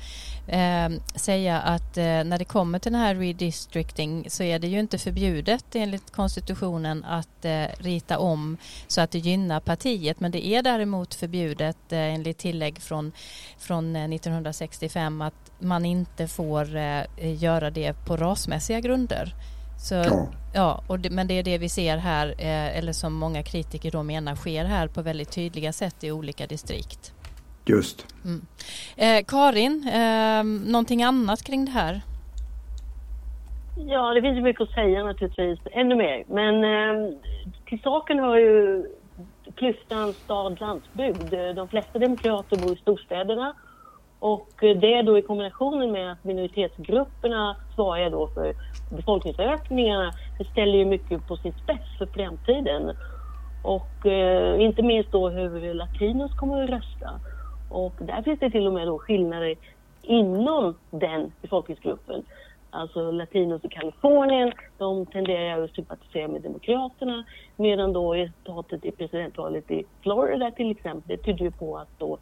eh, säga att eh, när det kommer till den här redistricting så är det ju inte förbjudet enligt konstitutionen att eh, rita om så att det gynnar partiet men det är däremot förbjudet eh, enligt tillägg från, från eh, 1965 att man inte får eh, göra det på rasmässiga grunder. Så, ja. ja och det, men det är det vi ser här, eh, eller som många kritiker då menar sker här på väldigt tydliga sätt i olika distrikt. Just. Mm. Eh, Karin, eh, någonting annat kring det här? Ja, det finns ju mycket att säga naturligtvis. Ännu mer. Men eh, till saken har ju klyftan stad-landsbygd. De flesta demokrater bor i storstäderna och det då i kombinationen med att minoritetsgrupperna svarar då för befolkningsökningarna, ställer ju mycket på sin spets för framtiden. Och eh, inte minst då hur latinos kommer att rösta. Och där finns det till och med då skillnader inom den befolkningsgruppen. Alltså latinos i Kalifornien, de tenderar att sympatisera med Demokraterna medan då resultatet i presidentvalet i Florida till exempel, det tyder ju på att då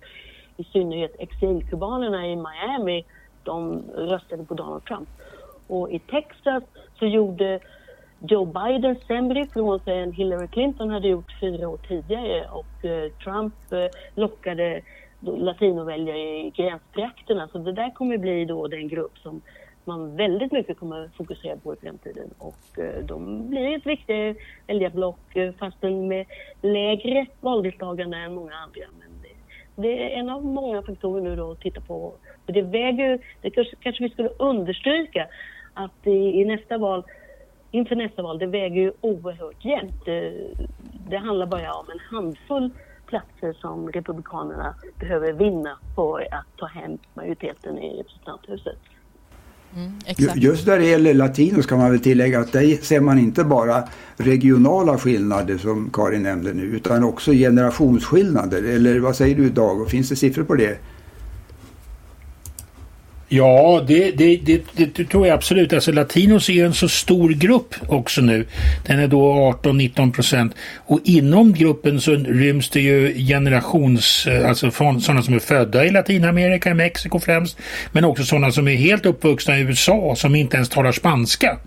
i synnerhet exilkubanerna i Miami, de röstade på Donald Trump. Och i Texas så gjorde Joe Biden sämre ifrån sig än Hillary Clinton hade gjort fyra år tidigare och eh, Trump eh, lockade latinoväljare i gränstrakterna. Så det där kommer bli då den grupp som man väldigt mycket kommer fokusera på i framtiden. Och eh, de blir ett viktigt väljarblock eh, fastän med lägre valdeltagande än många andra. Men det, det, är en av många faktorer nu då att titta på. Det väger det kanske, kanske vi skulle understryka att i, i nästa val inför nästa val, det väger ju oerhört jämnt. Det, det handlar bara om en handfull platser som Republikanerna behöver vinna för att ta hem majoriteten i representanthuset. Mm, Just när det gäller latinos kan man väl tillägga att där ser man inte bara regionala skillnader som Karin nämnde nu utan också generationsskillnader. Eller vad säger du Dag? Finns det siffror på det? Ja, det, det, det, det, tror jag absolut. Alltså latinos är en så stor grupp också nu. Den är då 18-19 procent. Och inom gruppen så ryms det ju generations, eh, alltså sådana som är födda i Latinamerika, i Mexiko främst. Men också sådana som är helt uppvuxna i USA som inte ens talar spanska.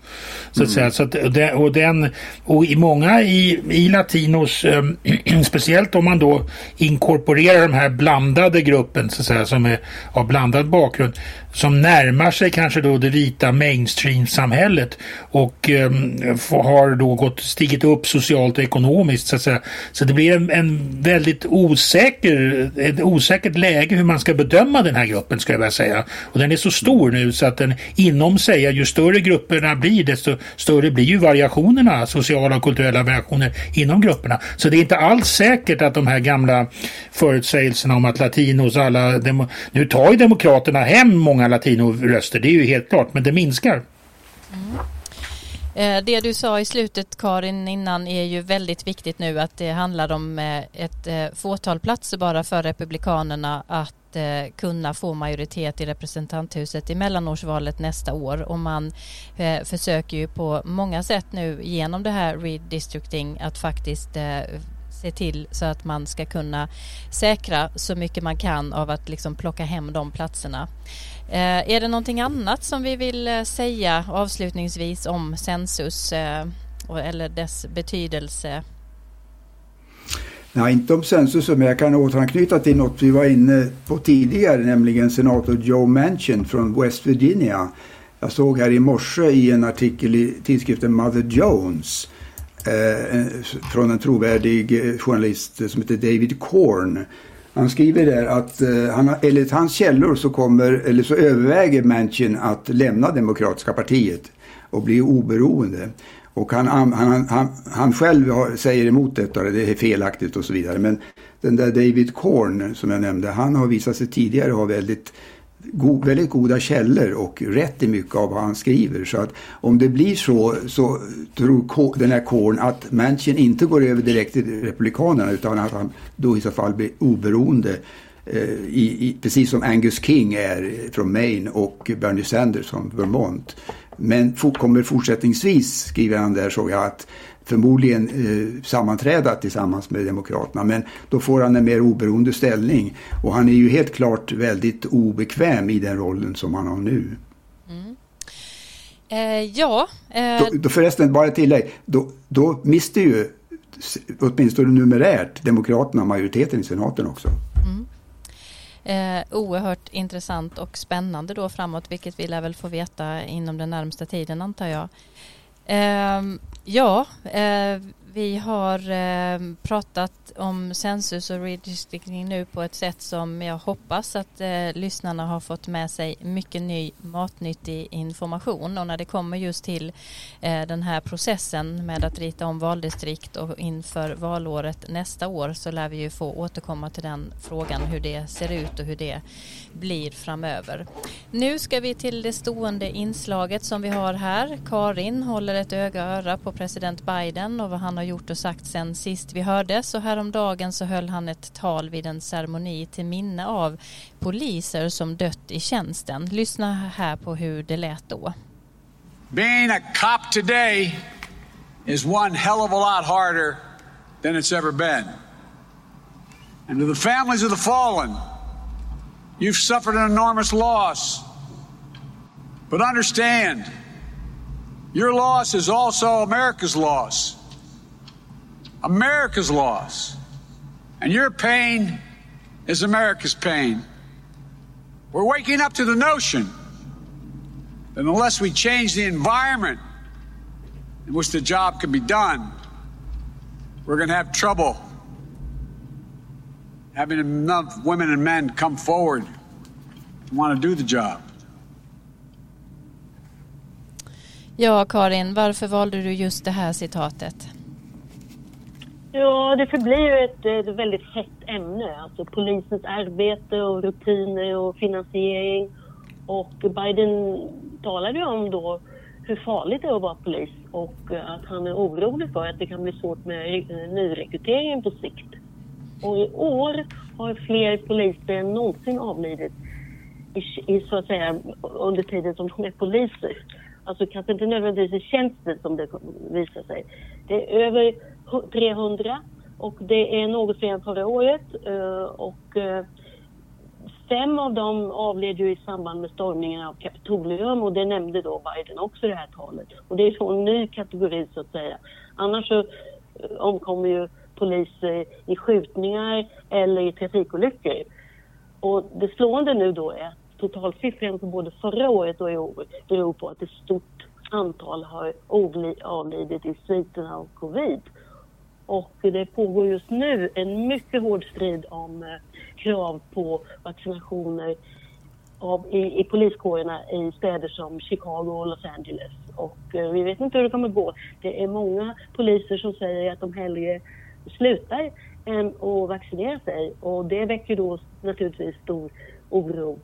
Så att mm. säga. Så att, och, den, och i många i, i latinos, äh, speciellt om man då inkorporerar de här blandade gruppen så att säga, som är av blandad bakgrund som närmar sig kanske då det vita mainstream-samhället och eh, har då gått, stigit upp socialt och ekonomiskt så att säga. Så det blir en, en väldigt osäker, ett osäkert läge hur man ska bedöma den här gruppen ska jag vilja säga. Och den är så stor nu så att den inom sig, ju större grupperna blir desto större blir ju variationerna, sociala och kulturella variationer inom grupperna. Så det är inte alls säkert att de här gamla förutsägelserna om att latinos alla, nu tar ju demokraterna hem många latinoröster, det är ju helt klart, men det minskar. Mm. Eh, det du sa i slutet Karin innan är ju väldigt viktigt nu att det handlar om eh, ett eh, fåtal platser bara för Republikanerna att kunna få majoritet i representanthuset i mellanårsvalet nästa år och man försöker ju på många sätt nu genom det här redistricting att faktiskt se till så att man ska kunna säkra så mycket man kan av att liksom plocka hem de platserna. Eh, är det någonting annat som vi vill eh, säga avslutningsvis om Census eh, eller dess betydelse? Nej, inte om census, men jag kan återanknyta till något vi var inne på tidigare, nämligen senator Joe Manchin från West Virginia. Jag såg här i morse i en artikel i tidskriften Mother Jones eh, från en trovärdig eh, journalist som heter David Korn han skriver där att eh, han, enligt hans källor så, kommer, eller så överväger Manchin att lämna Demokratiska partiet och bli oberoende. Och han, han, han, han själv har, säger emot detta, det är felaktigt och så vidare. Men den där David Korn som jag nämnde, han har visat sig tidigare ha väldigt go väldigt goda källor och rätt i mycket av vad han skriver. Så att om det blir så så tror den här kåren att Manchin inte går över direkt till Republikanerna utan att han då i så fall blir oberoende eh, i, i, precis som Angus King är från Maine och Bernie Sanders från Vermont. Men for, kommer fortsättningsvis, skriver han där, såg jag att förmodligen eh, sammanträda tillsammans med Demokraterna. Men då får han en mer oberoende ställning. Och han är ju helt klart väldigt obekväm i den rollen som han har nu. Mm. Eh, ja. Eh... Då, då förresten, bara tillägg. Då, då mister ju åtminstone numerärt Demokraterna majoriteten i senaten också. Mm. Eh, oerhört intressant och spännande då framåt, vilket vi lär väl få veta inom den närmsta tiden antar jag. Eh, ja, eh, vi har eh, pratat om census och redistricting nu på ett sätt som jag hoppas att eh, lyssnarna har fått med sig mycket ny matnyttig information och när det kommer just till eh, den här processen med att rita om valdistrikt och inför valåret nästa år så lär vi ju få återkomma till den frågan hur det ser ut och hur det blir framöver. Nu ska vi till det stående inslaget som vi har här. Karin håller ett öga och öra på president Biden och vad han har gjort och sagt sen sist vi hördes och häromdagen så höll han ett tal vid en ceremoni till minne av poliser som dött i tjänsten. Lyssna här på hur det lät då. Being a cop today is one hell of a lot harder than it's ever been. And to the families of the fallen, you've suffered an enormous loss. But understand, your loss is also America's loss. America's loss. And your pain is America's pain. We're waking up to the notion that unless we change the environment in which the job can be done, we're going to have trouble having enough women and men come forward and want to do the job. Ja, Karin, varför valde du just det här citatet? Ja, det förblir ju ett, ett väldigt hett ämne. Alltså polisens arbete och rutiner och finansiering. Och Biden talade ju om då hur farligt det är att vara polis och eh, att han är orolig för att det kan bli svårt med eh, nyrekryteringen på sikt. Och i år har fler poliser än någonsin avlidit i, i, så att säga, under tiden som de är poliser. Alltså kanske inte nödvändigtvis i tjänsten som det visar sig. Det är över 300 och det är något fler än förra året. Eh, och eh, fem av dem avled ju i samband med stormningen av Kapitolium och det nämnde då Biden också i det här talet. Och det är så en ny kategori så att säga. Annars så eh, omkommer ju poliser i skjutningar eller i trafikolyckor. Och det slående nu då är att totalsiffran för både förra året och i år beror på att ett stort antal har avlidit i sviterna av covid. Och det pågår just nu en mycket hård strid om eh, krav på vaccinationer av, i, i poliskårerna i städer som Chicago och Los Angeles. Och eh, vi vet inte hur det kommer gå. Det är många poliser som säger att de hellre slutar än att vaccinera sig. Och det väcker då naturligtvis stor oro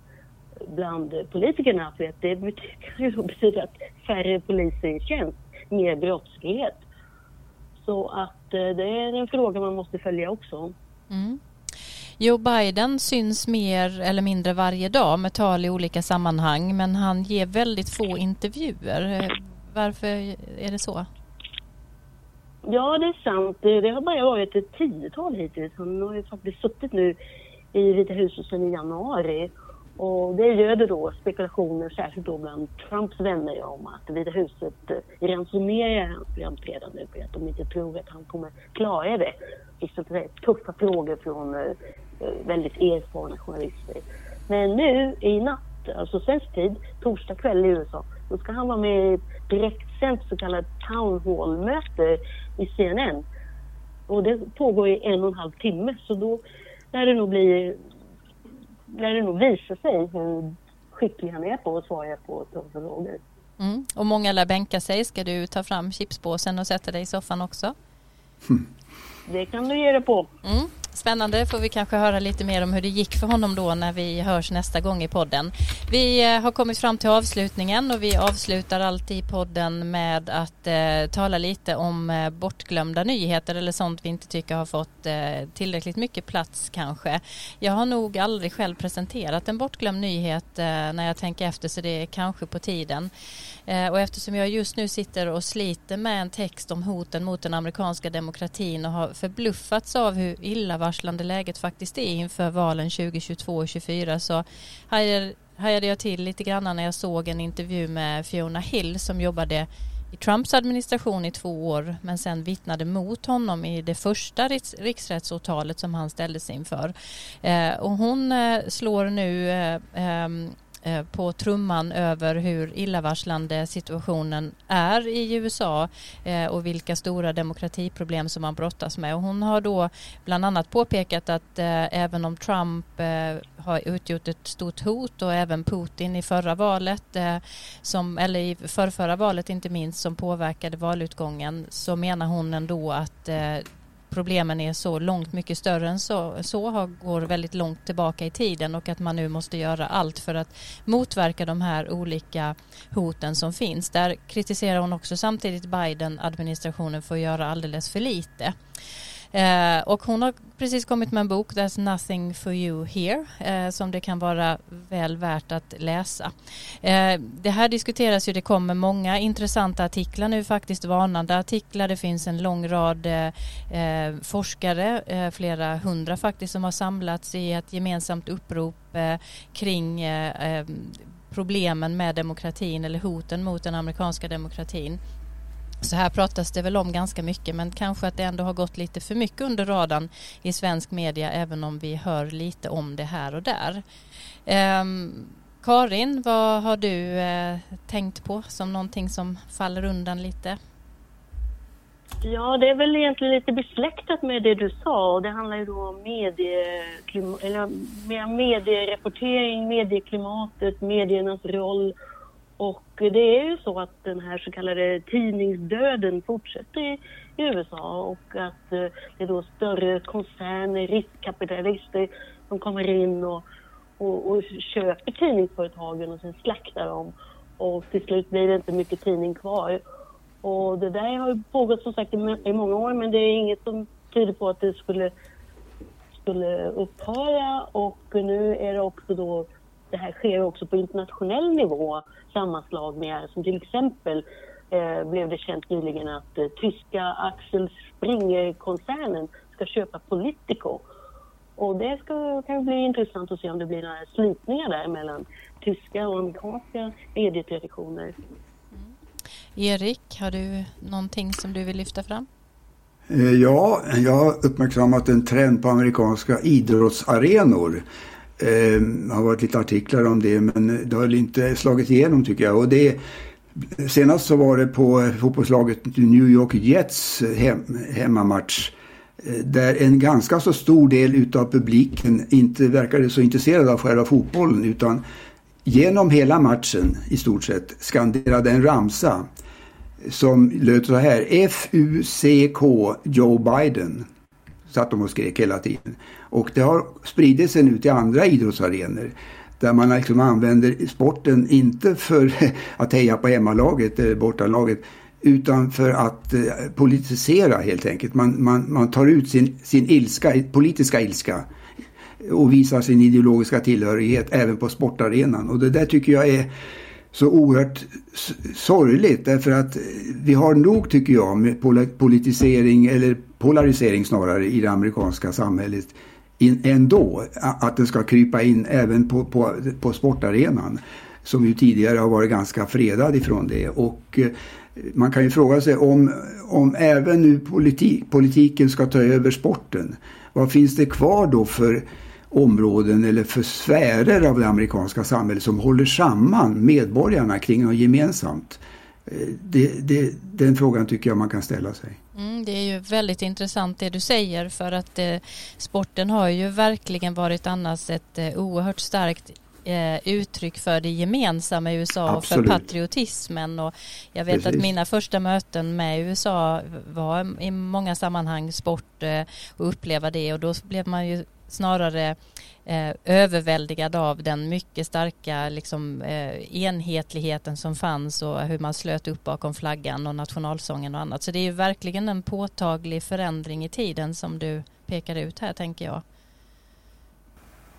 bland politikerna för att det kan ju betyda att färre poliser i tjänst, mer brottslighet. Så att eh, det är en fråga man måste följa också. Mm. Joe Biden syns mer eller mindre varje dag med tal i olika sammanhang men han ger väldigt få intervjuer. Varför är det så? Ja, det är sant. Det har bara varit ett tiotal hittills. Han har ju faktiskt suttit nu i Vita huset sedan i januari och det göder då spekulationer, särskilt då bland Trumps vänner, om att Vita huset eh, ransonerar hans framträdande för att de inte tror att han kommer klara det. Liksom, det är tuffa frågor från eh, eh, väldigt erfarna journalister. Men nu i natt, alltså svensk tid, torsdag kväll i USA, då ska han vara med i ett direktsänt så kallat town hall-möte i CNN. Och det pågår i en och en halv timme, så då lär det nog bli lär det nog visa sig hur skicklig han är på att svara på frågor. Mm. Och många lär bänka sig. Ska du ta fram chipspåsen och sätta dig i soffan också? Det kan du ge dig på. Mm. Spännande, får vi kanske höra lite mer om hur det gick för honom då när vi hörs nästa gång i podden. Vi eh, har kommit fram till avslutningen och vi avslutar alltid podden med att eh, tala lite om eh, bortglömda nyheter eller sånt vi inte tycker har fått eh, tillräckligt mycket plats kanske. Jag har nog aldrig själv presenterat en bortglömd nyhet eh, när jag tänker efter så det är kanske på tiden. Eh, och eftersom jag just nu sitter och sliter med en text om hoten mot den amerikanska demokratin och har förbluffats av hur illavarslande läget faktiskt är inför valen 2022 och 2024 så hajade jag till lite grann när jag såg en intervju med Fiona Hill som jobbade i Trumps administration i två år men sen vittnade mot honom i det första riks riksrättsåtalet som han ställdes inför. Eh, och hon eh, slår nu eh, Eh, Eh, på trumman över hur illavarslande situationen är i USA eh, och vilka stora demokratiproblem som man brottas med. Och hon har då bland annat påpekat att eh, även om Trump har utgjort ett stort hot och även Putin i förra valet, som, eller i förrförra valet inte minst, som påverkade valutgången så menar hon ändå att problemen är så långt mycket större än så, så har, går väldigt långt tillbaka i tiden och att man nu måste göra allt för att motverka de här olika hoten som finns. Där kritiserar hon också samtidigt Biden-administrationen för att göra alldeles för lite. Eh, och hon har precis kommit med en bok, There's nothing for you here, eh, som det kan vara väl värt att läsa. Eh, det här diskuteras ju, det kommer många intressanta artiklar nu faktiskt, varnande artiklar. Det finns en lång rad eh, eh forskare, eh, flera hundra faktiskt, som har samlats i ett gemensamt upprop eh, kring eh, problemen med demokratin eller hoten mot den amerikanska demokratin. Så här pratas det väl om ganska mycket men kanske att det ändå har gått lite för mycket under radarn i svensk media även om vi hör lite om det här och där. Eh, Karin, vad har du eh, tänkt på som någonting som faller undan lite? Ja, det är väl egentligen lite besläktat med det du sa och det handlar ju då om medie, eller medierapportering, medieklimatet, mediernas roll och det är ju så att den här så kallade tidningsdöden fortsätter i, USA och att eh, det är då större koncerner, riskkapitalister som kommer in och, och, och köper tidningsföretagen och sen slaktar dem. Och till slut blir det inte mycket tidning kvar. Och det där har ju pågått som sagt i, i många år men det är inget som tyder på att det skulle, skulle upphöra och nu är det också då det här sker också på internationell nivå, sammanslagningar som till exempel eh, blev det känt nyligen att eh, tyska Axel Springer-koncernen ska köpa Politico. Och det ska, kan bli intressant att se om det blir några slitningar där mellan tyska och amerikanska medietraditioner. Mm. Erik, har du någonting som du vill lyfta fram? Eh, ja, jag har uppmärksammat en trend på amerikanska idrottsarenor det har varit lite artiklar om det men det har inte slagit igenom tycker jag. Och det, senast så var det på eh, fotbollslaget New York Jets hem, hemmamatch. Eh, där en ganska så stor del utav publiken inte verkade så intresserad av själva fotbollen utan genom hela matchen i stort sett skanderade en ramsa som löd så här F-U-C-K Joe Biden. Satt de och skrek hela tiden. Och det har spridit sig nu till andra idrottsarenor. Där man liksom använder sporten inte för att heja på hemmalaget eller bortalaget. Utan för att eh, politisera helt enkelt. Man, man, man tar ut sin, sin ilska, politiska ilska och visar sin ideologiska tillhörighet även på sportarenan. Och det där tycker jag är så oerhört sorgligt därför att vi har nog tycker jag med politisering eller polarisering snarare i det amerikanska samhället in, ändå att den ska krypa in även på, på, på sportarenan som ju tidigare har varit ganska fredad ifrån det och eh, man kan ju fråga sig om, om även nu politik, politiken ska ta över sporten. Vad finns det kvar då för områden eller för sfärer av det amerikanska samhället som håller samman medborgarna kring något gemensamt? Det, det, den frågan tycker jag man kan ställa sig. Mm, det är ju väldigt intressant det du säger för att eh, sporten har ju verkligen varit annars ett eh, oerhört starkt eh, uttryck för det gemensamma i USA Absolut. och för patriotismen. Och jag vet Precis. att mina första möten med USA var i många sammanhang sport eh, och uppleva det och då blev man ju snarare eh, överväldigad av den mycket starka liksom, eh, enhetligheten som fanns och hur man slöt upp bakom flaggan och nationalsången och annat. Så det är ju verkligen en påtaglig förändring i tiden som du pekar ut här tänker jag.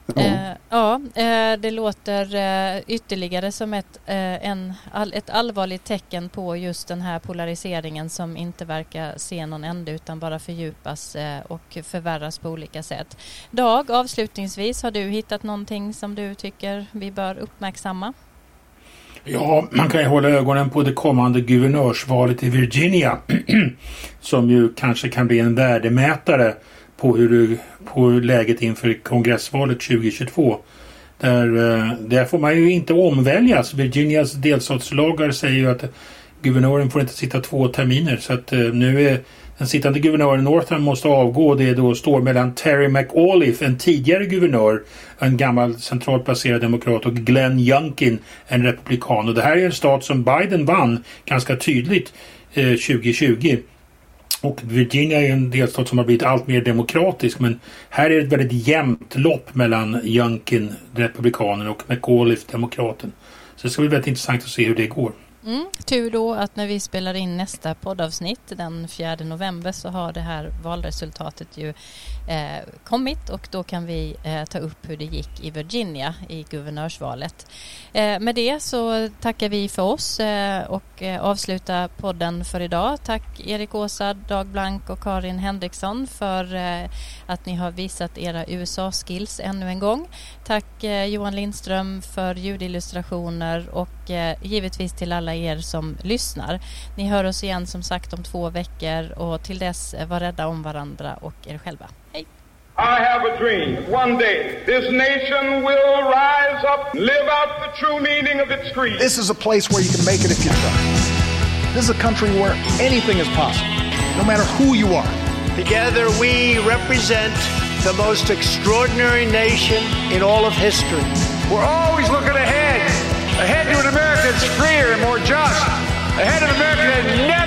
Ja, eh, ja eh, det låter eh, ytterligare som ett, en, all, ett allvarligt tecken på just den här polariseringen som inte verkar se någon ände utan bara fördjupas och förvärras på olika sätt. Dag, avslutningsvis, har du hittat någonting som du tycker vi bör uppmärksamma? Ja, man kan ju hålla ögonen på det kommande guvernörsvalet i Virginia som ju kanske kan bli en värdemätare på hur på läget inför kongressvalet 2022. Där, eh, där får man ju inte omväljas. Alltså, Virginias delstatslagar säger ju att guvernören får inte sitta två terminer så att eh, nu är den sittande guvernören Northam måste avgå. Det då står mellan Terry McAuliffe, en tidigare guvernör, en gammal centralt placerad demokrat och Glenn Youngkin, en republikan. Och det här är en stat som Biden vann ganska tydligt eh, 2020. Och Virginia är en delstat som har blivit allt mer demokratisk men här är det ett väldigt jämnt lopp mellan Youngkin, republikanen och McAuliffe, demokraten. Så det ska bli väldigt intressant att se hur det går. Mm, tur då att när vi spelar in nästa poddavsnitt den 4 november så har det här valresultatet ju eh, kommit och då kan vi eh, ta upp hur det gick i Virginia i guvernörsvalet. Eh, med det så tackar vi för oss eh, och eh, avslutar podden för idag. Tack Erik Åsa, Dag Blank och Karin Henriksson för eh, att ni har visat era USA-skills ännu en gång. Tack Johan Lindström för ljudillustrationer och givetvis till alla er som lyssnar. Ni hör oss igen som sagt om två veckor och till dess var rädda om varandra och er själva. Hej! I have a dream. One day, this nation will rise up, live out the true meaning of its creed. This is a place where you can make it if you try. This is a country where anything is possible, no matter who you are. Together we represent the most extraordinary nation in all of history. We're always looking ahead, ahead to an America that's freer and more just, ahead of an America that never